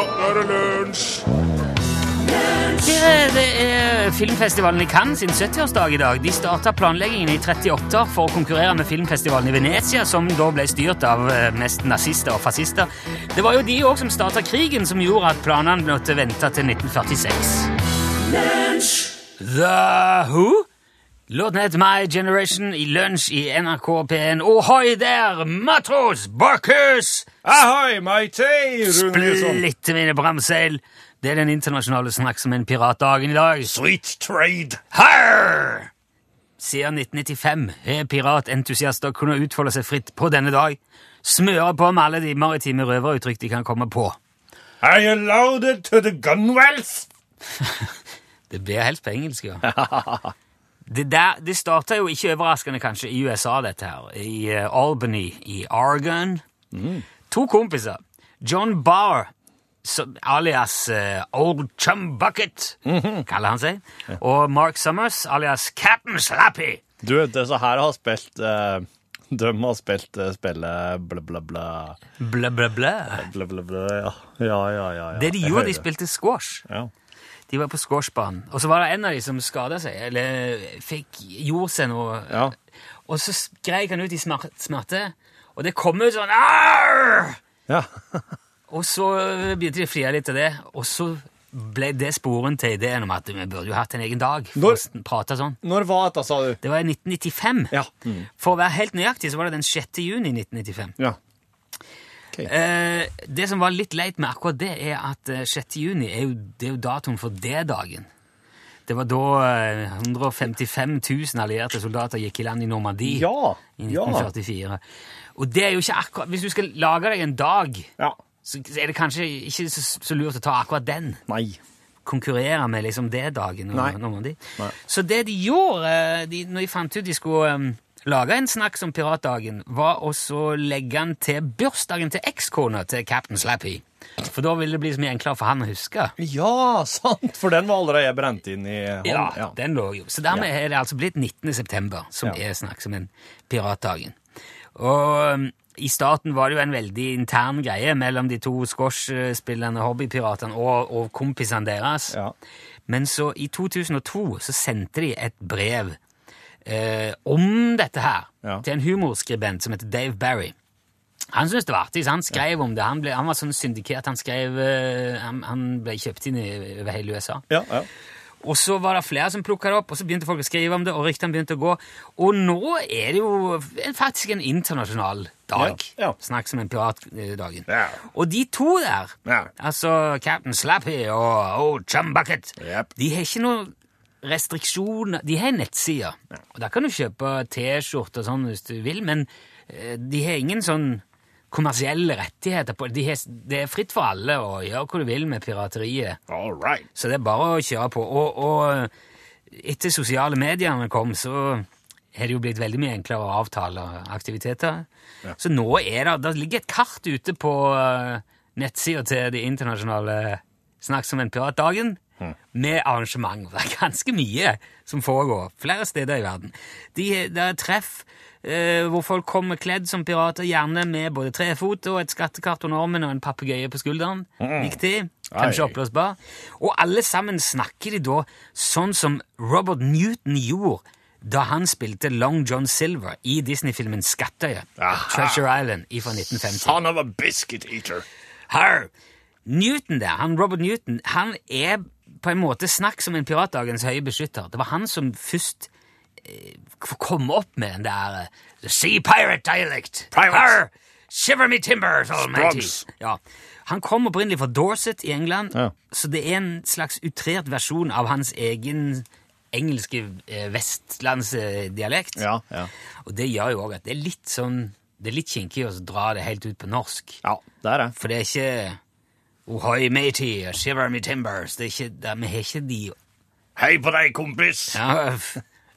nå er det lunsj! Det er filmfestivalen i Cannes sin 70-årsdag i dag. De starta planleggingen i 38 for å konkurrere med filmfestivalen i Venezia, som da ble styrt av eh, mest nazister og fascister. Det var jo de òg som starta krigen, som gjorde at planene måtte vente til 1946. The Who? Låten het My Generation i lunsj i NRK P1. Ohoi der, matros, Barkus! Ahoi, matey! Splitte mine bramseil. Det er den internasjonale snakk som en piratdagen i dag. Sweet trade. Her! Siden 1995 har piratentusiaster kunnet utfolde seg fritt på denne dag. Smøre på med alle de maritime røveruttrykk de kan komme på. Are you loaded to the gunwells? Det blir helst på engelsk, ja. Det, der, det starta jo ikke overraskende kanskje i USA, dette her. I uh, Albany i Oregon. To kompiser. John Barr, som, alias uh, Old Chum Bucket, kaller han seg. Og Mark Summers, alias Captain Slappy. Du, disse her har spilt uh De har spilt spillet bla, bla, bla. Blæ, blæ, blæ. Bla, bla, bla, ja. Ja, ja, ja, ja. Det de gjorde, de spilte squash. Ja. De var på squashbanen. Og så var det en av de som skada seg, eller fikk gjorde seg noe. Ja. Og så greik han ut i smerte, og det kom ut sånn Arr! ja. Og så begynte de å flire litt av det, og så ble det sporen til ideen om at vi burde jo hatt en egen dag for Når- å prate sånn. Når var dette, sa du? Det var i 1995. Ja. For å være helt nøyaktig så var det den 6. juni 1995. Ja. Eh, det som var litt leit med akkurat det, er at eh, 6. juni er jo, det er jo datoen for D-dagen. Det var da eh, 155 000 allierte soldater gikk i land i Normandie Ja, i ja. Og det er jo ikke akkurat Hvis du skal lage deg en dag, Ja. så er det kanskje ikke så, så lurt å ta akkurat den. Nei. Konkurrere med liksom D-dagen. Nei. Normandie. Nei. Så det de gjorde eh, de, når de fant ut de skulle eh, lage en snakk som piratdagen, var å legge den til bursdagen til ekskona til Captain Slappy. For da ville det bli så mye enklere for han å huske. Ja, sant! For den var allerede brent inn i hånden. Ja, den lå jo. Så dermed er det altså blitt 19. september, som Ja. er snakk om en piratdagen. Og i starten var det jo en veldig intern greie mellom de to squashspillende hobbypiratene og, og kompisene deres. Ja. Men så i 2002 så sendte de et brev eh, om dette her Ja. til en humorskribent som heter Dave Barry. Han syntes det var artig, så han skrev om det. Han, ble, han var sånn syndikert. Han skrev eh, han, han ble kjøpt inn i, over hele USA. Ja, ja. Og så var det flere som plukka det opp, og så begynte folk å skrive om det, og ryktene begynte å gå. Og nå er det jo faktisk en internasjonal dag. Ja, ja. Snakk som en piratdagen. Ja. Og de to der, Ja. altså Captain Slappy og Old Chum Bucket, Yep. de har ikke noe restriksjoner. De har nettsider, og der kan du kjøpe T-skjorte og sånn hvis du vil, men eh, de har ingen sånn kommersielle rettigheter på. De har, det er fritt for alle å gjøre hva du vil med pirateriet. All right. Så det er bare å kjøre på. Og, og etter sosiale mediene kom, så har det jo blitt veldig mye enklere å avtale aktiviteter. Så nå er det Det ligger et kart ute på uh, nettsida til det internasjonale Snakk som en piratdagen, med arrangement. Det er ganske mye som foregår flere steder i verden. De, det er treff eh, hvor folk kommer kledd som pirater, gjerne med både trefot og et skattekart under armen og en papegøye på skulderen. Viktig. Kanskje oppblåsbar. Og alle sammen snakker de da sånn som Robert Newton gjorde da han spilte Long John Silver i Disney-filmen Skattøye. Treasure Island fra 1950. Son of a biscuit eater. Her. Newton der, han Robert Newton, han er på en måte snakk som en piratdagens høye beskytter. Det var han som først eh, kom opp med den der eh, The Sea Pirate Dialect. Pirate. Shiver me timbers, almighty. Ja. Han kom opprinnelig fra Dorset i England, Ja. så det er en slags utrert versjon av hans egen engelske eh, vestlandsdialekt. Ja, ja. Og det gjør jo òg at det er litt sånn Det er litt kinkig å dra det helt ut på norsk. ja det er det. For det er ikke Ohoi matey shiver me timbers. Det er ikke, det, vi har ikke de Hei på deg, kompis. Ja,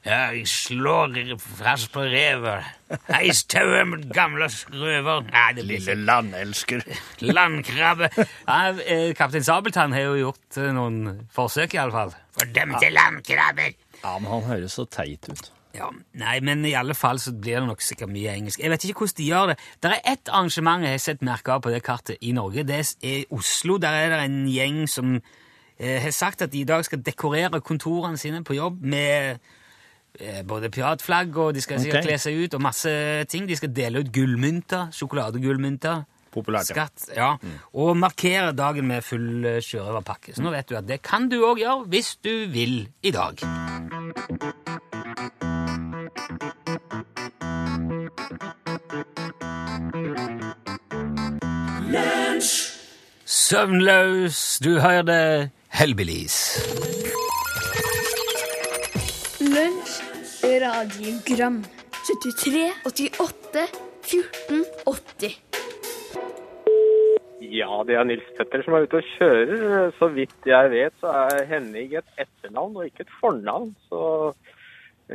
ja jeg slår fast på revet. Hei, tauet mot gamle røver. Nei, det blir Lille landelsker. landkrabbe. Ja, eh, Kaptein Sabeltann har jo gjort eh, noen forsøk, iallfall. Fordømte landkrabber. Ja, men han høres så teit ut. Ja, Nei, men i alle fall så blir det nok sikkert mye engelsk. Jeg vet ikke hvordan de gjør det. Det er ett arrangement jeg har sett merke av på det kartet i Norge. Det er Oslo. Der er det en gjeng som eh, har sagt at de i dag skal dekorere kontorene sine på jobb med eh, både piratflagg, og de skal sikkert Ok. kle seg ut, og masse ting. De skal dele ut gullmynter. Sjokoladegullmynter. Populært, ja. Skatt, ja. Og markere dagen med full eh, sjørøverpakke. Så nå vet du at det kan du òg gjøre hvis du vil i dag. Søvnløs, du hørte Hellbillies. Lunsj, radiogram 73, 88, 14, 80 Ja, det er Nils Petter som er ute og kjører. Så vidt jeg vet, så er Henning et etternavn og ikke et fornavn. Så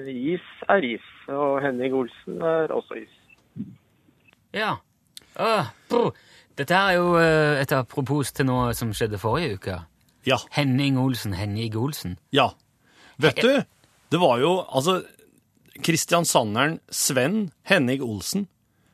is er is, og Henning Olsen er også is. Ja. Åh, brr. Dette er jo eh, et apropos til noe som skjedde forrige uke. Ja. Henning Olsen, Henning Olsen. Ja. Vet du, det var jo altså Kristiansanderen Sven Henning Olsen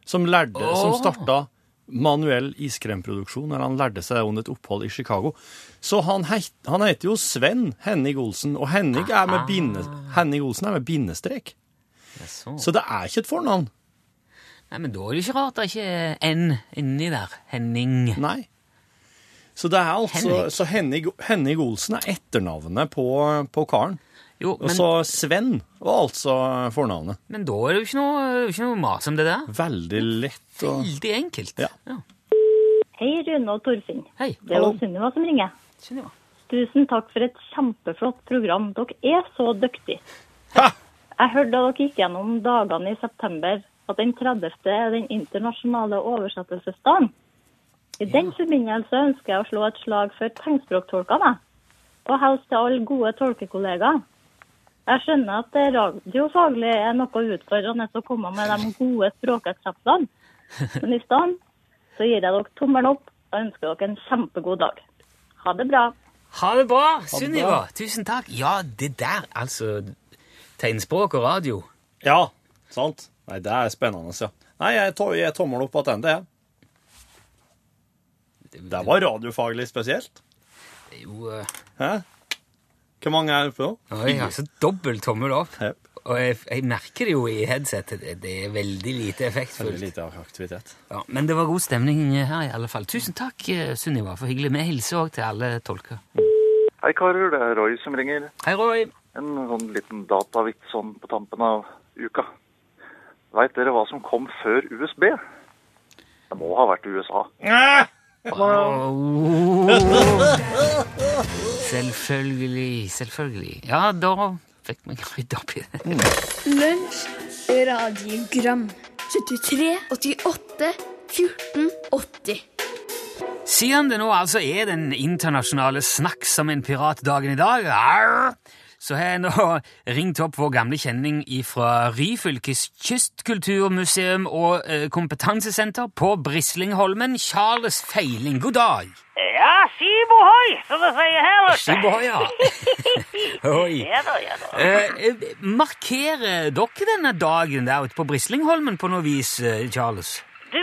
som lærte, som starta manuell iskremproduksjon når han lærte seg under et opphold i Chicago. Så han, heit, han heter jo Sven Henning Olsen, og Henning, er med binde, Henning Olsen er med bindestrek. Jaså. Så det er ikke et fornavn. Nei, men da er det jo ikke rart det er ikke er N inni der. Henning. Nei. Så det er altså Henrik. Så Henning, Henning Olsen er etternavnet på, på karen. Jo, Og så Sven var altså fornavnet. men da er det jo ikke noe, ikke noe mas om det der. Veldig lett og Veldig enkelt. Ja. Hei, Rune og Torfinn. Hei. Det er. Sunniva som ringer. Sunniva. Tusen takk for et kjempeflott program. Dere er så dyktige. Ha! Jeg hørte da dere gikk gjennom dagene i september at den 30. er den internasjonale oversettelsesdagen. I den forbindelse ønsker jeg å slå et slag for tegnspråktolkene. Og helst til alle gode tolkekollegaer. Jeg skjønner at det radiofaglig er noe utfordrende å komme med de gode språkeksemplene. Men i stedet så gir jeg dere tommelen opp og ønsker dere en kjempegod dag. Ha det bra. Ha det bra, Sunniva. Tusen takk. Ja, det der, altså Tegnspråk og radio. Ja, sant? Nei, det er spennende, ja. Nei, jeg tar jeg tommel opp attende, jeg. Det var radiofaglig spesielt. Det er jo eh, Hæ? Hvor mange er det på? Oi, altså dobbelt tommel opp. Yep. Og jeg, jeg merker det jo i headsetet. Det, det er veldig lite effektfullt. Veldig lite aktivitet. Ja, men det var god stemning her i alle fall. Tusen takk, eh, Sunniva, for hyggelig. Vi hilser òg til alle tolker. Hei karer, det er Roy som ringer. Hei, Roy. En sånn liten datavits sånn på tampen av uka. Veit dere hva som kom før USB? Det må ha vært USA. Selvfølgelig, selvfølgelig. Ja, da fikk vi rydda opp i det. Lunsj, radiogram 73, 88, 14, 80 Siden det nå altså er den internasjonale snakk som en piratdagen i dag, arr, så har jeg nå ringt opp vår gamle kjenning fra Ryfylkes kystkulturmuseum og eh, kompetansesenter på Brislingholmen, Charles Feiling. God dag! Ja, skibohoi, som det sier her. Skibohoi, ja. Oi. Ja da, ja da. Eh, eh, markerer dere denne dagen der ute på Brislingholmen på noe vis, eh, Charles? Du,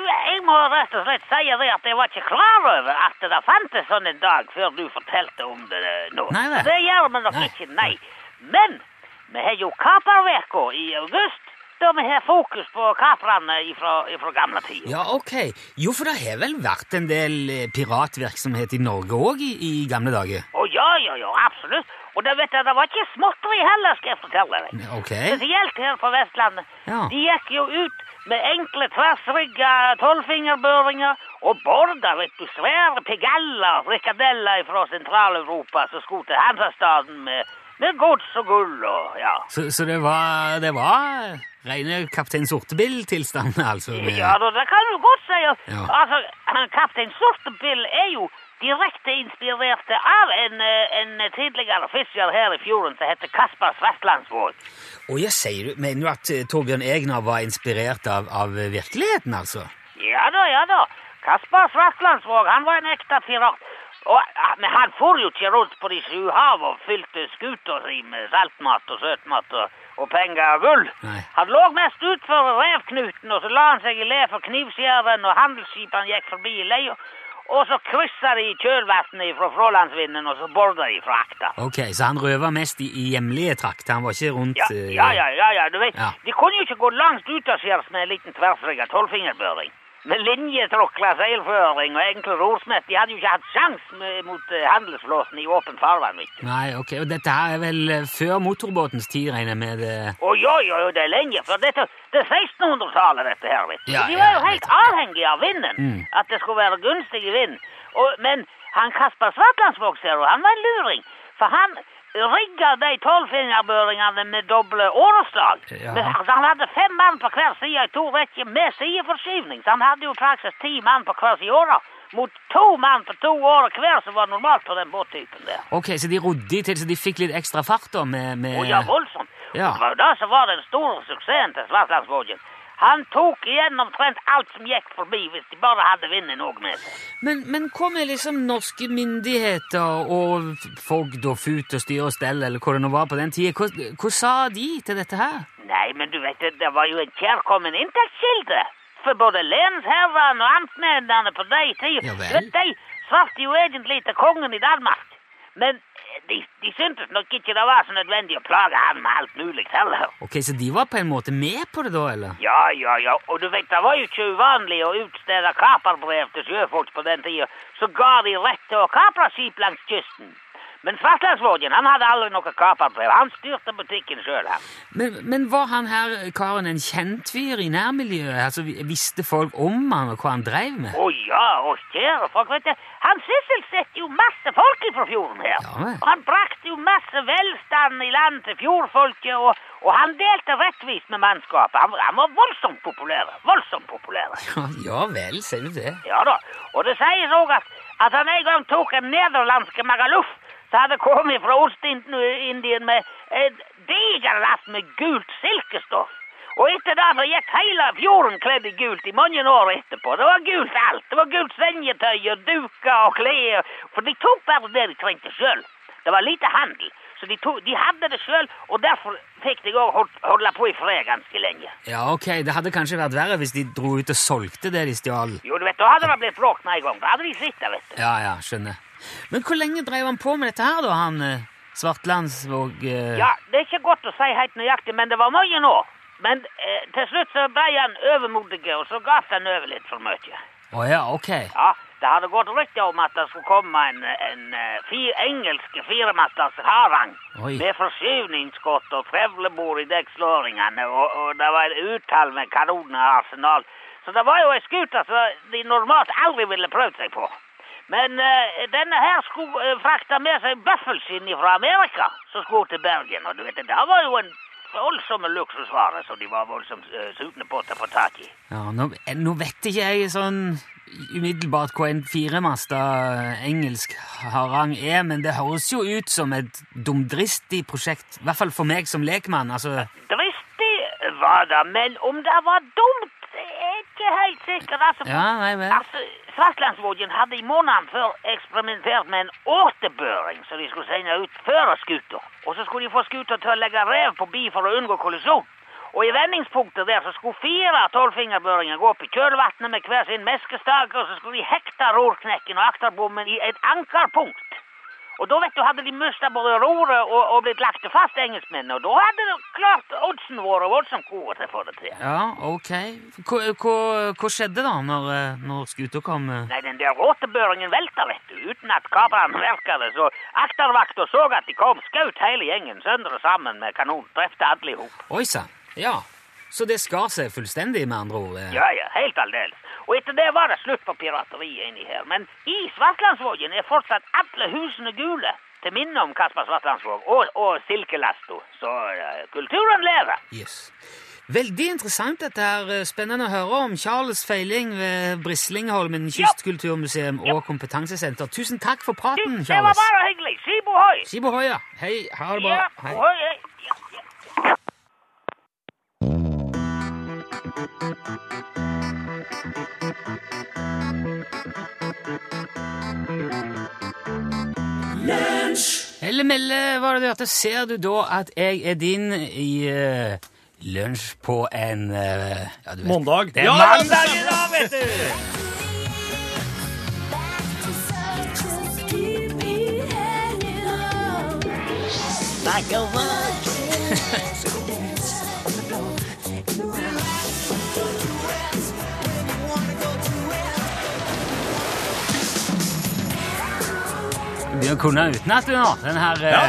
må rett og slett si det at jeg var ikke klar over at det fantes sånn en dag før du fortalte om det eh, nå. Nei. Det gjør vi nok Nei. ikke, nei. Men vi har jo kaperveka i august, da vi har fokus på kaprene fra gamle tider. Ja, ok. Jo, for det har vel vært en del eh, piratvirksomhet i Norge òg i, i gamle dager? Å ja, ja, ja, absolutt. Og det vet jeg, det var ikke småtteri heller, skal jeg fortelle deg. Ok. Spesielt her på Vestlandet. Ja. De gikk jo ut med enkle tversrygga tolvfingerbøringer og border, vet du, svære pigaller, frikadeller fra Sentral-Europa som skulle til Hansastaden med, med gods og gull og ja. Så, så det var, det var rene Kaptein Sortebill-tilstand, altså? med- Ja, da, det kan du godt si. Ja. Altså, Kaptein Sortebill er jo direkte inspirert av en, eh, en tidligere fisker her i fjorden som heter Kasper Svestlandsvåg. Å, ja, sier du, Mener du at eh, Torbjørn Egner var inspirert av, av virkeligheten, altså? Ja da, ja da. Kasper Svartlandsvåg, han var en ekte pirat. Og, men han for jo ikke rundt på de sju hav og fylte skuta si med saltmat og søtmat og, og penger og gull. Nei. Han lå mest utfor revknuten, og så la han seg i le for knivskjæren, og handelsskipene gikk forbi i leia. Og så kryssa de i kjølvannet fra Frålandsvinden, og så borda de fra akta. Ok, Så han røva mest i, i hjemlige trakter? Han var ikke rundt Ja, eh, ja, ja, ja, ja, du vet, Ja. de kunne jo ikke gå langt utaskjærs med en liten tverrstrigga tolvfingerbøring. Med linjetråkla seilføring og enkle rorsmett, de hadde jo ikke hatt sjans mot eh, handelsflåten i åpent farvann. Nei, ok, og Dette her er vel eh, før motorbåtens tid, regner jeg med? Å jo, jo, jo, det er lenge, dette, det er 1600-tallet dette her, vet du. Ja, de var jo helt avhengige av vinden, Mm. at det skulle være gunstig vind. Og, men han Kasper Svartlandsvåg, ser du, han var en luring, for han rigga de tolvfingerbøringene med doble åreslag. Ja. Altså, han hadde fem mann på hver side i to rekker med sideforskyvning, så han hadde jo praksis ti mann på hver side åra. Mot to mann på to år hver, som var normalt på den båttypen der. Ok, Så de rodde til, så de fikk litt ekstra fart da med, med Oh, ja, voldsomt. Ja. Det var jo det som var den store suksessen til Svartlandsvågen. Han tok igjen omtrent alt som gikk forbi, hvis de bare hadde vinden òg med seg. Men, men med liksom norske myndigheter og fogd og fut og styre og stell, eller hva det nå var på den tida? Hva, hva sa de til dette her? Nei, men du vet, det, var jo en kjærkommen inntektskilde for både lensherrene og amtmennene på de tider. Ja vel. De svarte jo egentlig til kongen i Danmark, men de, de syntes nok ikke det var så nødvendig å plage han med alt mulig heller. Ok, Så de var på en måte med på det da, eller? Ja, ja, ja, og du vet, det var jo ikke uvanlig å utstede kaperbrev til sjøfolk på den tida, så ga de rett til å kapre skip langs kysten. Men Svartlandsvågen, han hadde aldri noe kaperbrev, han styrte butikken sjøl. Men, men var han her karen en kjent fyr i nærmiljøet? Altså, Visste folk om han og hva han drev med? Å ja, og kjære folk, vet du, han sysselsatte jo masse folk fra fjorden her. Ja, men. og han brakte jo masse velstand i land til fjordfolket, og, og han delte rettvis med mannskapet. Han, han var voldsomt populær, voldsomt populær. Ja, ja vel, ser du det. Ja da, og det sies òg at, at han en gang tok en nederlandske Magaluf som hadde kommet fra Ost-Indien med et diger last med gult silkestoff. Og etter det så gikk hele fjorden kledd i gult i mange år etterpå. Det var gult alt. Det var gult sengetøy og duker og klær. For de tok bare det de trengte sjøl. Det var lite handel. Så de, tog, de hadde det sjøl, og derfor fikk de òg holde på i fred ganske lenge. Ja, ok, Det hadde kanskje vært verre hvis de dro ut og solgte det de stjal. Jo, du vet, da hadde det blitt bråk med en gang. Da hadde de det, vet du. Ja, ja, skjønner. Men hvor lenge drev han på med dette her, da, han eh, Svartlandsvåg eh... Ja, det er ikke godt å si helt nøyaktig, men det var mye nå. Men eh, til slutt så ble han overmodig, og så gav han over litt for mye. Å ja, ok. Ja, det hadde gått rykter om at det skulle komme en, en fire, fi, engelsk firematters harang Oi. med forskyvningsskudd og trevlebord i dekkslåringene, og, og det var et utall med kanoner og arsenal. Så det var jo ei skute som de normalt aldri ville prøvd seg på. Men uh, denne her skulle uh, frakte med seg bøffelskinn fra Amerika, som skulle til Bergen. Og du vet, det var jo en voldsomme luksusvare som de var voldsomt uh, sugne på til å få tak i. Ja, nå, eh, nå vet ikke jeg sånn umiddelbart hva en firemasta eh, engelsk harang er, men det høres jo ut som et dumdristig prosjekt. I hvert fall for meg som lekmann. altså... Dristig var det, men om det var dumt, ikke helt sikkert. Altså, Ja, nei vel. altså Svartlandsvågen hadde i måneden før eksperimentert med en åtebøring som de skulle sende ut før skuta. Og så skulle de få skuta til å legge rev på bi for å unngå kollisjon. Og i vendingspunktet der så skulle fire tolvfingerbøringer gå opp i kjølvannet med hver sin meskestake, og så skulle de hekte rorknekken og akterbommen i et ankerpunkt. Og da vet du, hadde de mista både roret og, og blitt lagt fast, engelskmennene. Og da hadde det klart oddsen våre voldsomt gode til å få det til. Ja, ok. Hva skjedde da, når, eh, når skuta kom? eh? Nei, den der råtebøringen velta, vet du, uten at kaprene merka det. Så aktervakta så at de kom, skjøt hele gjengen sønder og sammen med kanon. Drepte alle i hop. Oi sann. Ja. Så det skar seg fullstendig, med andre ord? eh. Ja, ja, helt aldeles. Og etter det var det slutt på pirateriet inni her. Men i Svartlandsvågen er fortsatt alle husene gule. Til minne om Kasper Svartlandsvåg og, og silkelasta. Så uh, kulturen lever. Yes. Veldig interessant dette her. eh, Spennende å høre om Charles Feiling ved Brislingholmen kystkulturmuseum og kompetansesenter. Tusen takk for praten, praten, det var bare hyggelig. Sibo hoi. Sibo ja. Hei, ha det bra. Ja, Hei. hoi, hei. Ja, ja. Melde, melde, var det du hørte. Ser du da at jeg er din i uh, lunsj på en uh, ja, du vet. Mandag. Det er Ja, mandag i dag, vet du! Begynner å kunne utenat du nå, den her Ja,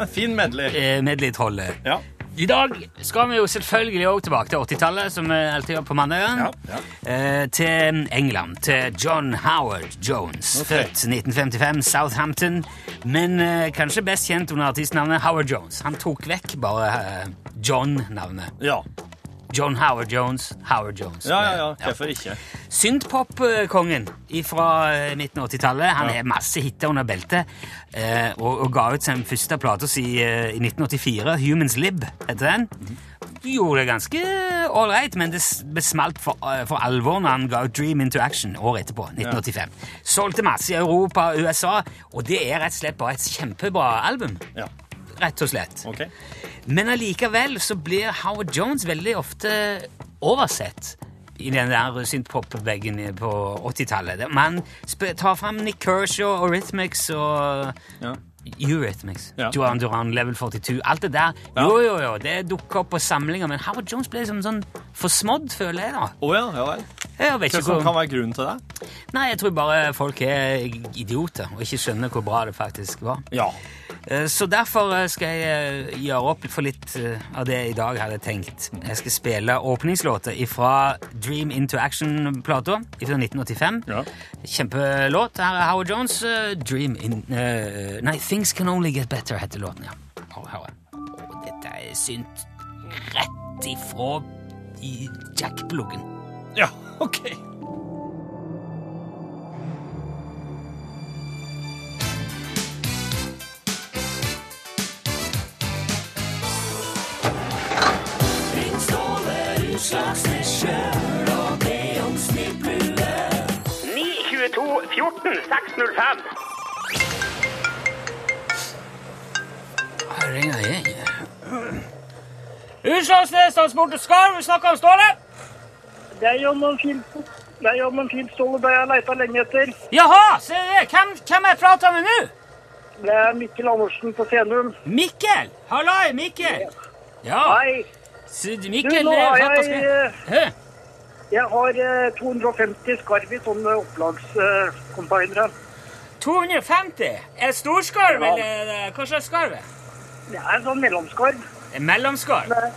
eh, fin medley. eh, medley-trollet. Ja. I dag skal vi jo selvfølgelig også tilbake til 80-tallet, som vi alltid gjør på mandagen. Ja, ja. Eh, til England, til John Howard Jones. Okay. Født 1955, Southampton, men eh, kanskje best kjent under artistnavnet Howard Jones. Han tok vekk bare eh, John-navnet. Ja. John Howard Jones, Howard Jones. ja, ja, ja. Hvorfor ikke? Synthpop-kongen fra eh, midten av 80-tallet. Han har masse hiter under beltet, eh, og, og ga ut sin første plate si eh, i 1984, Humans Lib, heter den. Gjorde det ganske ålreit, men det besmalt for, eh, for alvor når han ga ut Dream Into Action året etterpå, 1985. Solgte masse i Europa og USA, og det er rett og slett bare et kjempebra album. Ja. Rett og slett. Okay. Men allikevel så blir Howard Jones veldig ofte oversett i den der synthpop-veggen på 80-tallet. Man tar fram Nick Kershaw og Rhythmics og Ja. Eurythmics. Ja. Duran Duran, Level 42. Alt det der. Ja. Jo, jo, jo, det dukker opp på samlinger, men Howard Jones ble liksom sånn forsmådd, føler jeg, da. Oh, ja, ja vel. Jeg vet Hva som kan være grunnen til det? Nei, jeg tror bare folk er idioter og ikke skjønner hvor bra det faktisk var. Ja. Eh, Så derfor eh, skal jeg eh, gjøre opp for litt av det jeg i dag hadde tenkt. Jeg skal spille åpningslåter fra Dream Into Action-plata fra 1985. Ja. Kjempelåt. Her er Howard Jones. Dream in Uh, Nei, Things Can Only Get Better heter låten, ja. Hør, hør. Å, dette er synt rett ifra i jackpluggen. Ja, ok. Her ringer jeg. Utslagsnes Transport og Skarv, vi snakker om Ståle. Det er jo noen fint, det jo noen fint stål jeg har leita lenge etter. Jaha, se det. Hvem, hvem jeg prater med nå? Det er Mikkel Andersen på Senum. Mikkel! Hallai, Mikkel! Ja, Hei, Mikkel, du, nå har jeg, eh, Hæ? jeg har eh, 250 skarv i sånne opplagskontainere. 250? Er storskarv, Ja. eller er hva slags skarv? er det? Det er en sånn mellomskarv. En mellomskarv? Det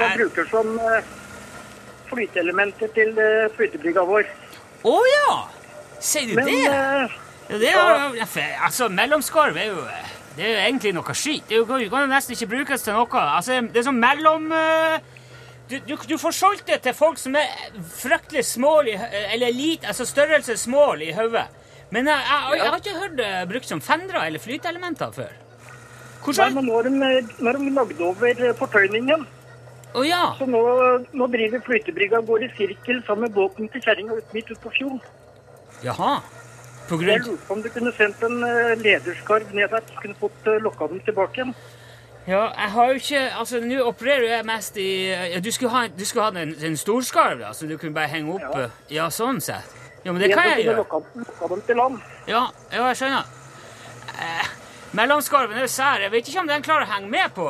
jeg bruker som flyteelementer til eh, flytebrygga vår. Å ja! Sier du Men det? Ja, det er, ja, altså, mellomskarv er jo det er jo egentlig noe skit. Det kan jo nesten ikke brukes til noe. Altså, det er sånn mellom... eh, du, du, du får solgt det til folk som er fryktelig smål i, eller lite, altså størrelse små i hodet. Men jeg, jeg, jeg, har ikke hørt det brukt som fendere eller flyteelementer før. nei, Hvordan? men nå har de, de lagd over fortøyningen. Å ja. Så nå, nå driver flytebrygga og går i sirkel sammen med båten til kjerringa ut midt ute på fjorden. Jaha. På Jeg grunn lurte på om du kunne sendt en eh, lederskarv ned der, så kunne fått uh, lokka den tilbake igjen. Ja, jeg har jo ikke Altså, nå opererer jeg mest i ja, Du skulle ha, du skulle ha en, en storskarv, da, så du kunne bare henge opp Ja. eh, Ja, sånn sett. Ja, men det kan jeg gjøre. Ja, ja jeg skjønner. Eh, mellomskarven er jo sær. Jeg vet ikke om den klarer å henge med på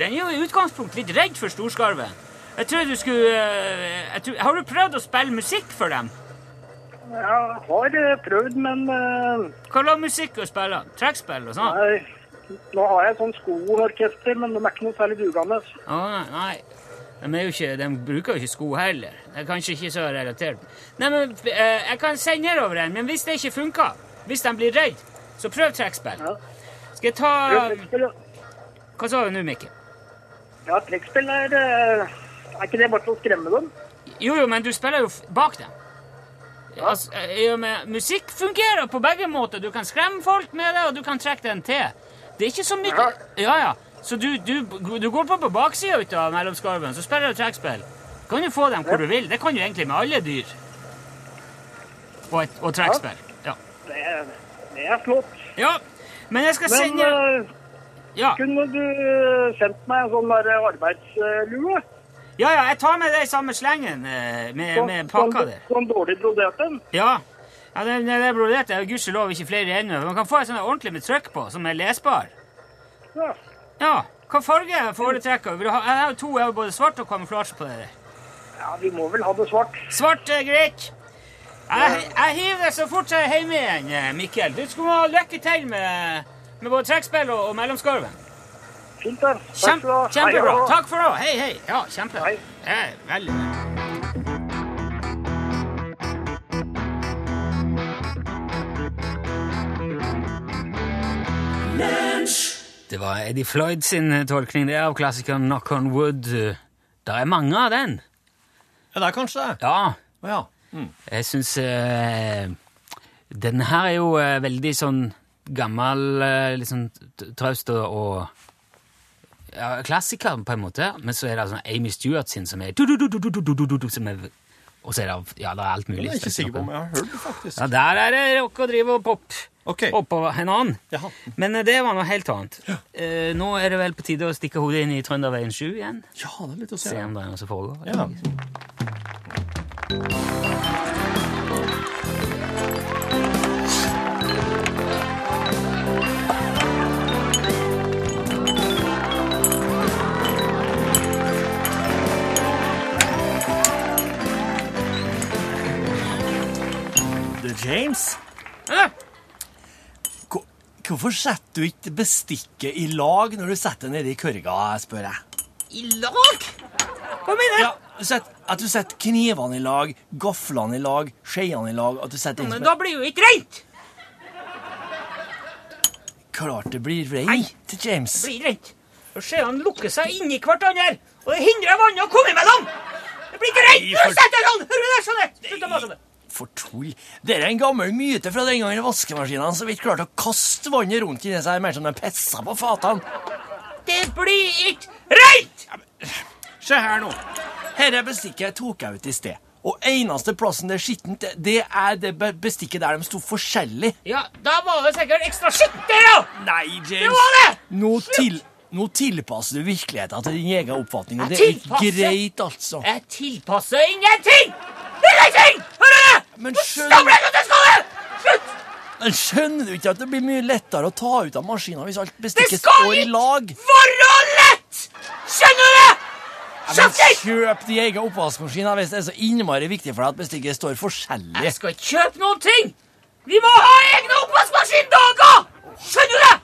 Den er jo i utgangspunktet litt redd for storskarven. Jeg tror du skulle eh, jeg tror, Har du prøvd å spille musikk for dem? Jeg har eh, prøvd, men eh, Hva slags musikk du spiller? Trekkspill og sånn? nei, nå har jeg sånn skoorkester, men de er ikke noe særlig dugende. Å, nei. De, ikke, de bruker jo ikke sko heller. Det er kanskje ikke så relatert. Nei, men Jeg kan sende nedover en, men hvis det ikke funker, hvis de blir redd, så prøv trekkspill. Ja. Skal jeg ta Hva sa du nå, Mikkel? ja, trekkspill er eh, Er ikke det bare til å skremme dem? Jo, jo, men du spiller jo bak dem. Altså, eh, ja, musikk fungerer på begge måter. Du kan skremme folk med det, og du kan trekke den til. Det er ikke så mye Ja, ja. Så du, du, du går på på baksida ut av mellomskarven, så spiller du trekkspill. Kan du få dem hvor du vil. Det kan du egentlig med alle dyr. Og, et, og trekkspill. Ja. Det, er- det er flott. ja. Men jeg skal Men sende eh, Ja. kunne du eh, sendt meg en sånn der arbeidslue? Ja, ja, jeg tar med det i samme slengen eh, med, Sånn, med pakka sånn, der. sånn dårlig brodert en? Ja. ja det, det, det brodert er gudskjelov ikke flere ennå. Man kan få en sånn ordentlig med trykk på, som er lesbar. Ja. Ja. Hva farge foretrekker du? Jeg har to. Jeg har både svart og kamuflasje på det. ja, vi må vel ha det svart. Svart er greit. Jeg, jeg hiver det så fort jeg er hjemme igjen, eh, Mikkel. Du skulle ha lykke til med, med både trekkspill og, og mellomskarven. Fint, da. Takk skal du ha. kjempebra. Takk for det. Hei, hei. Ja, kjempe. Hei. Ja, veldig bra. Det var Eddie Floyd sin eh, tolkning det av klassikeren Knock on Wood. Det er mange av den. Ja, det er kanskje det. Ja, ja. Jeg syns eh, Den her er jo eh, veldig sånn gammel, eh, sånn traust og, ja, klassiker på en måte. Men så er det sånn Amy Stewart sin som er som er Og så er det ja, det er alt mulig. Jeg er ikke sikker på om jeg har hørt det, faktisk. Ja, der er det rock og drive og pop. Okay. Oppå en annen. Jaha. Men eh, det var noe helt annet. Eh, nå er det vel på tide å stikke hodet inn i Trønderveien 7 igjen. Ja, det er litt å se. Se om det er noe som foregår. Ja. James, Hæ? hvorfor setter du ikke bestikket i lag når du setter det nedi kørga, spør jeg? I lag? Hva mener du? Ja, du setter- At du setter knivene i lag, gaflene i lag, skjeene i lag at du setter Men da blir jo ikke rent! Klart det blir rent, James. Det blir rent. Skjeene lukker seg inni hverandre, og det hindrer vannet å komme imellom! Det blir ikke rent! Nei, Nå for- setter sånn! Hører du det? Sånn! Slutt å mase det. For tull. Det er en gammel myte fra den gangen vaskemaskinene så vidt klarte å kaste vannet rundt inni seg mer som de pissa på fatene. Det blir ikke rent! Se her nå. Dette bestikket tok jeg ut i sted. Og eneste plassen det er skittent, det- det er det bestikket der de sto forskjellig. Ja, da var det sikkert ekstra skittent der, da! Nei, James. var det! Nå, til, nå tilpasser du virkeligheten til din egen oppfatning. og Det er ikke greit, altså. Jeg tilpasser ingenting! Ingenting! Hører du? Men skjønner- Stopp jeg at skal det! Slutt! Men skjønner du ikke at det blir mye lettere å ta ut av maskinen hvis alt bestikket står i lag? Det skal ikke lag? være lett! Skjønner du det? Ja, kjøp din egen oppvaskmaskin hvis det er så innmari viktig for deg at bestikket står forskjellig. Jeg skal ikke kjøpe noen ting! Vi må ha egne oppvaskmaskindager! Skjønner du det?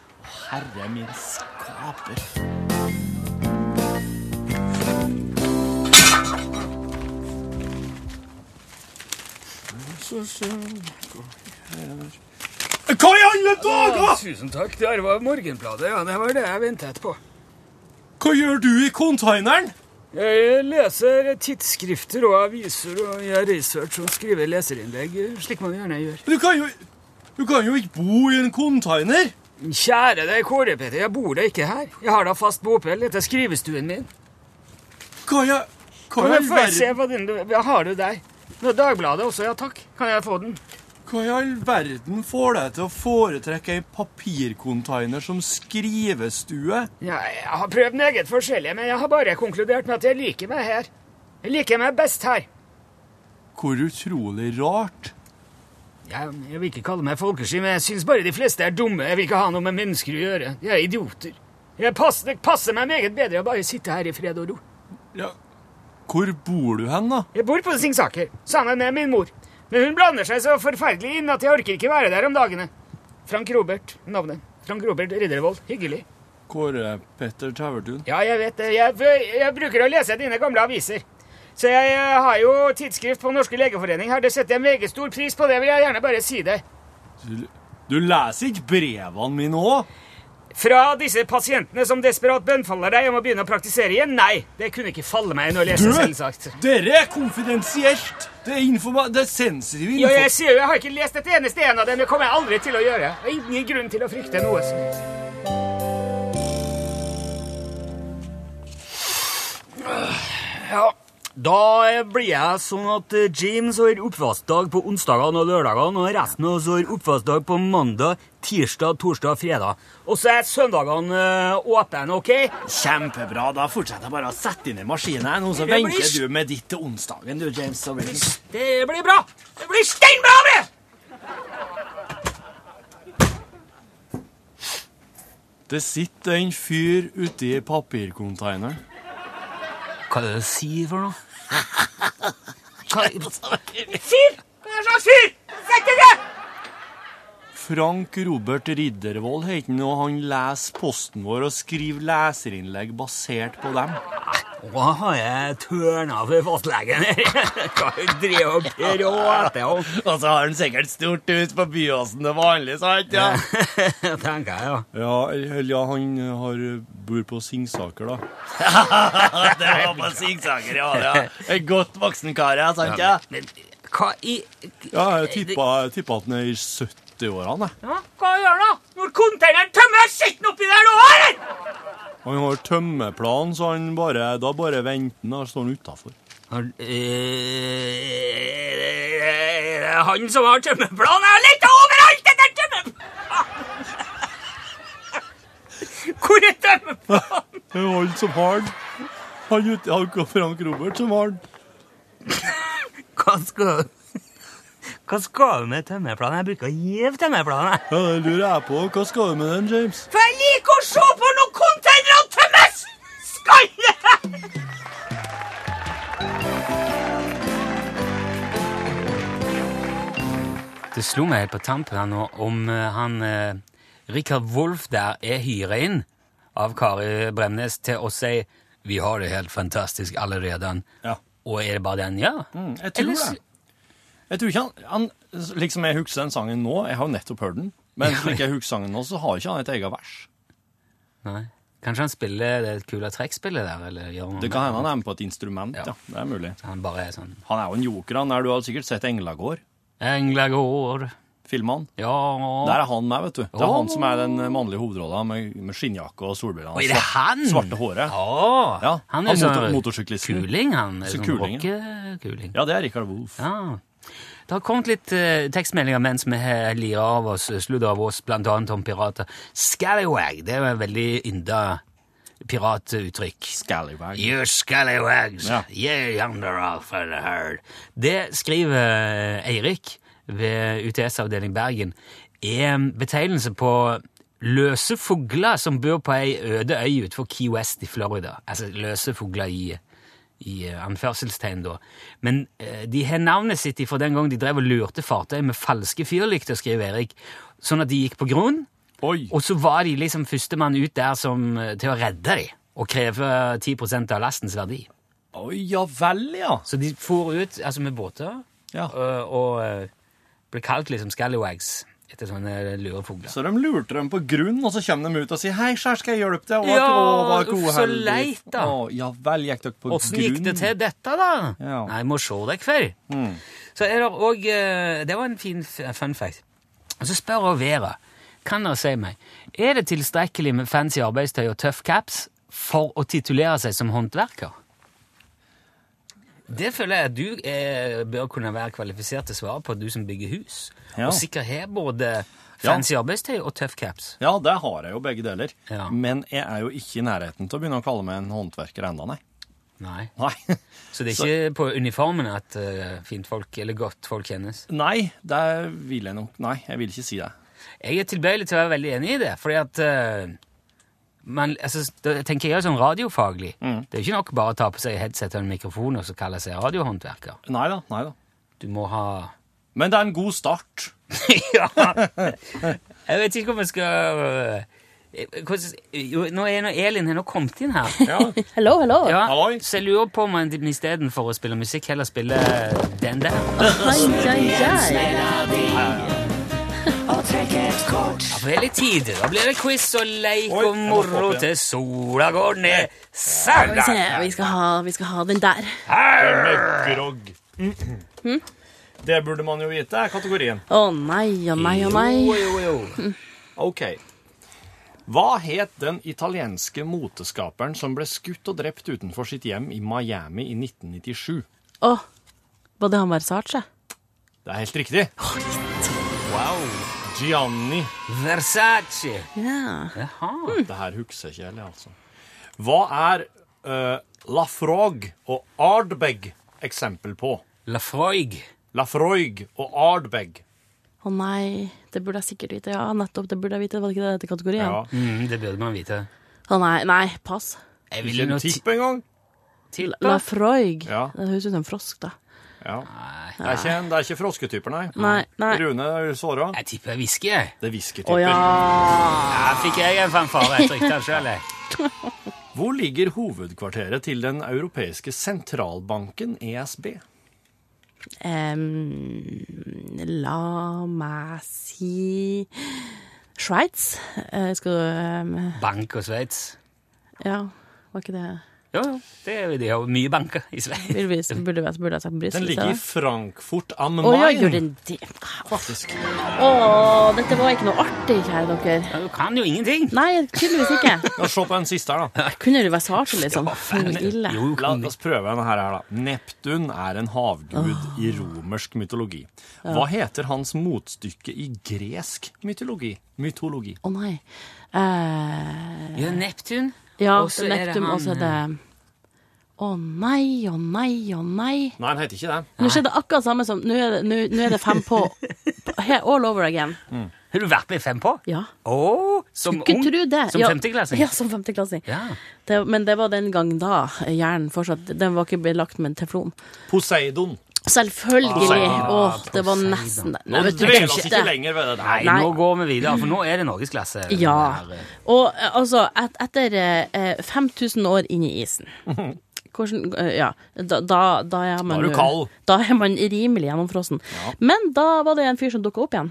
Herre min skaper. Hva i alle dager?! Tusen takk. Det var Morgenbladet. Ja, det var det jeg ventet på. Hva gjør du i containeren? Jeg leser tidsskrifter og aviser og gjør research og skriver leserinnlegg, slik man gjerne gjør. Du kan jo, du kan jo ikke bo i en container. Kjære deg, Kåre Petter, jeg bor da ikke her. Jeg har da fast bopel. Dette er skrivestuen min. Hva jeg, hva jeg, jeg få se verden hva har du der? Nå, Dagbladet også, ja takk. Kan jeg få den? Hva i all verden får deg til å foretrekke ei papircontainer som skrivestue? Ja, jeg har prøvd meget forskjellig, men jeg har bare konkludert med at jeg liker meg her. Jeg liker meg best her. Hvor utrolig rart. Jeg, jeg vil ikke kalle meg folkesky, men jeg syns bare de fleste er dumme. Jeg vil ikke ha noe med mennesker å gjøre. De er idioter. Jeg passer, det passer meg meget bedre å bare sitte her i fred og ro. Ja, hvor bor du hen, da? Jeg bor på Singsaker, sammen med min mor. Men hun blander seg så forferdelig inn at jeg orker ikke være der om dagene. Frank Robert, navnet. Frank Robert Riddervold. Hyggelig. Kåre Petter Tavertun. Ja, jeg vet det. Jeg, jeg bruker å lese dine gamle aviser. Så jeg eh, har jo tidsskrift på Norske legeforening her. Det setter jeg meget stor pris på. Det vil jeg gjerne bare si det. Du, du leser ikke brevene mine òg? Fra disse pasientene som desperat bønnfaller deg om å begynne å praktisere igjen? Nei, det kunne ikke falle meg inn å lese, Du! selvsagt. Dere er konfidensielt! Det er, det er sensitiv info. Ja, jeg sier jo, jeg har ikke lest et eneste en av dem. Det kommer jeg aldri til å gjøre. Det er ingen grunn til å frykte noe Da blir jeg sånn at eh, James har oppvaskdag på onsdagene og lørdagene, og resten av oss har oppvaskdag på mandag, tirsdag, torsdag og fredag. Og så er søndagene eh, åpne, OK? Kjempebra. Da fortsetter jeg bare å sette inn i maskinen, og så Det venter du med ditt til onsdagen, du, James. Så blir det... Det blir bra! Det blir steinbra! det! Det sitter en fyr uti papirkonteineren. Hva er det du sier for noe? Fyr! Hva slags fyr? Sett deg ned! Frank Robert Riddervold heter han, og han leser posten vår og skriver leserinnlegg basert på dem. Nå har jeg tørna for fastlegen her. Kan jo drive og prate om. Og så har han sikkert stort hus på Byåsen til vanlig, sant? Ja, tenker jeg, ja. Ja, ja han har, bor på Singsaker, da. det var på Singsaker, ja. ja. En godt voksen kar, ja, sant? Ja. Men hva i Ja, jeg tippa at han er i 70. 80-årene. Ja, hva gjør du da? Når containeren tømmer skitten oppi der nå, eller? Han har tømmeplan, så han bare, da bare venter han. Da står han utafor. Eh, er det han som har tømmeplan? Jeg har litt overalt etter tømmeplan. Hvor er tømmeplanen? Det er jo han som har den. Han Frank Robert som har den. Hva skal du hva skal du med tømmerplanen? Jeg bruker å gi tømmerplanen. jeg. Ja, det lurer jeg på. Hva skal du med den, James? For jeg liker å se på når og tømme skallet! Det slo meg helt på tampen her nå om eh, han eh, Rikard Wolff der er hyra inn av Kari Bremnes til å si vi har det helt fantastisk allerede. Ja. Og er det bare den, ja? Mm, jeg tror Ellers, det. Jeg tror ikke han, han Liksom jeg husker den sangen nå, jeg har jo nettopp hørt den, men slik jeg husker sangen nå, så har ikke han et eget vers. Nei. Kanskje han spiller det kule trekkspillet der? eller gjør noe Det kan hende han er med på et instrument, ja. Ja. Det er mulig. Han bare er sånn Han er jo en joker, han. Der du har sikkert sett Englagård. Englagård. går Filmene. Ja Der er han med, vet du. Det er oh. han som er den mannlige hovedrollen med, med skinnjakke og solbriller. Oi, det er han! Svarte håret. Oh. Ja, han er sånn motor- motorsyklisten. Kuling, han. Så Sånn kuling. Ja, det er Richard Wolff. Ja. Det har kommet litt eh, tekstmeldinger mens vi har lirer av oss, sludd av oss, blant annet om pirater. Scallywag, det er jo et veldig ynda piratuttrykk. Scallywag. You scallywags, Ja. you yonder off of the herd. Det skriver eh, Eirik ved UTS avdeling Bergen, er en betegnelse på løse fugler som bor på ei øde øy utenfor Key West i Florida. Altså løse fugler i, i eh, anførselstegn, da. Men eh, de har navnet sitt fra den gang de drev og lurte fartøy med falske fyrlykter, skriver Erik, sånn at de gikk på grunn. Oi. Og så var de liksom førstemann ut der som, eh, til å redde dem og kreve 10 av lastens verdi. Oi, ja vel, ja. Så de for ut altså med båter Ja. og, og eh, ble kalt liksom scallywags etter sånne lurefugler. Så de lurte dem på grunn, og så kommer de ut og sier 'Hei, skjær, skal jeg hjelpe deg?' Og, Ja, å, hva uff, så leit, da. Å, ja vel, gikk dere på Åssen grunn? gikk det til dette, da? Ja. Nei, må se deg før. Mm. Så er det òg Det var en fin fun fact. Og så spør jeg Vera, kan dere si meg, er det tilstrekkelig med fancy arbeidstøy og tøff caps for å titulere seg som håndverker? Det føler jeg at du er, bør kunne være kvalifisert til å svare på, du som bygger hus. Ja. Og sikkert har både fancy arbeidstøy og tøff caps. Ja, det har jeg jo begge deler. Ja. Men jeg er jo ikke i nærheten til å begynne å kalle meg en håndverker enda, nei. Nei. Nei, Så det er ikke på uniformen at uh, fint folk, eller godt folk kjennes? nei det vil jeg nok Nei, jeg vil ikke si det. Jeg er tilbøyelig til å være veldig enig i det, fordi at eh, man, altså, det, tenker jeg sånn radiofaglig. Mm. Det er jo ikke nok bare å ta på seg headset og en mikrofon og så kalle seg radiohåndverker. Neida, neida. Du må ha Men det er en god start. Ja! Jeg vet ikke om jeg skal hvordan- jo, Nå er nå Elin har nå kommet inn her. Hello, hello. Ja, så jeg lurer på om han istedenfor å spille musikk, heller spiller den der. Ja, for hele tiden. Da blir det quiz og leik Oi, og moro til sola går ned. Vi se, vi vi skal ha den der. Grogg. Det burde man jo vite, er kategorien. Å nei, å nei, å nei. Jo, jo, jo. OK. Hva het den italienske moteskaperen som ble skutt og drept utenfor sitt hjem i Miami i 1997? Å, var det han Versace? Det er helt riktig. Wow. Gianni. Versace. Ja. Jaha. Det her husker ikke jeg, altså. Hva er uh, Lafroig og Ardbeg eksempel på? Lafroig. Lafroig og Ardbeg. Å nei, det burde jeg sikkert vite. Ja, nettopp, det burde jeg vite. Var det ikke det til kategorien? Ja. Mm, det burde man vite. Å nei, nei, pass. Jeg Ikke en tipp engang? Lafroig. Ja. Det høres ut som en frosk, da. Ja. Det er ikke, det er ikke frosketyper, nei. Nei, nei. Rune, er såra? Jeg tipper whisky. Det er whiskytyper. Å ja. Ja, fikk jeg en fanfare. Jeg trykte den sjøl, jeg. Hvor ligger hovedkvarteret til den europeiske sentralbanken ESB? Um, la meg si Sveits? Uh, skal du um... Bank og Sveits. Ja, var ikke det Jo. Det er jo de har mye banker i Sverige. Burde vi- burde vi- burde jeg sagt Brussel? Den ligger i Frankfurt am Å ja, Main. gjør den det? Faktisk. Å, dette var ikke noe artig, kjære dere. Du kan jo ingenting. Nei, tydeligvis ikke. ja, se på den siste her, da. Kunne det svart, liksom? Ja, ille. Jo, La oss prøve denne her, da. Neptun er en havgud i romersk mytologi. Hva heter hans motstykke i gresk mytologi? Mytologi. Å nei. Uh... Ja, Neptun. Ja, Og så er det Neptun, og så er det Å nei, å nei, å nei. Nei, han heter ikke det. Nå skjedde akkurat samme som Nå er det, nå, nå er det fem på. All over again. Har du vært med i Fem på? Ja. Oh, som Skulle ung? ikke tro det. Som femteklassing? Ja, som femteklassing. Ja. Det, men det var den gang da hjernen fortsatt Den var ikke belagt med teflon. Poseidon. Selvfølgelig. Ah, Åh, det var nesten det. Nå Nei, vet du, det ikke lenger ved det. Nei, Nei. nå går vi videre, for nå er det norgesklasse. Ja. Eh, Og eh, altså, et, etter eh, 5000 år inn i isen Hvordan, eh, ja, da, da, da er man Da er du kald. Da er man rimelig gjennomfrossen. Men da var det en fyr som dukka opp igjen.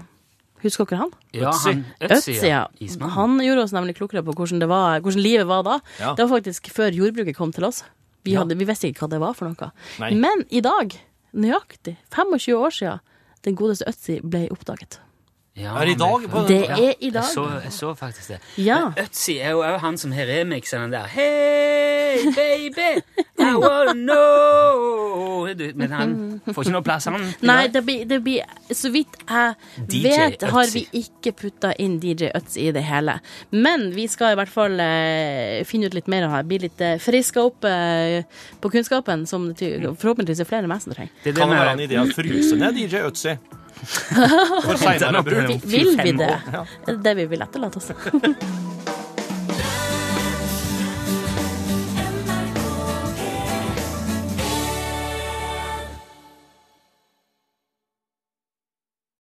Husker dere han? Ja, han Øtzi, ja. ja. Han gjorde oss nemlig klokere på hvordan, det var, hvordan livet var da. Ja. Det var faktisk før jordbruket kom til oss. Vi, Ja. hadde, vi visste ikke hva det var for noe. Nei. Men i dag, nøyaktig 25 år siden, den godeste Øtzi ble oppdaget. Ja, Er det i dag? På- Det Ja, er i dag. Jeg så, jeg så faktisk det. Ja. Men Øtzi er jo òg han som har remixen den der Hey, baby, I wanna know Du, Men han får ikke noe plass, han. Nei, det blir, det blir Så vidt jeg DJ vet, har vi ikke putta inn DJ Øtzi i det hele. Men vi skal i hvert fall eh, finne ut litt mer her. Bli litt eh, friska opp eh, på kunnskapen, som det forhåpentligvis er flere enn meg som trenger. Det det Kan være en idé å fryse ned DJ Øtzi? For senere bruk. Vil vi det? det det vi vil etterlate oss?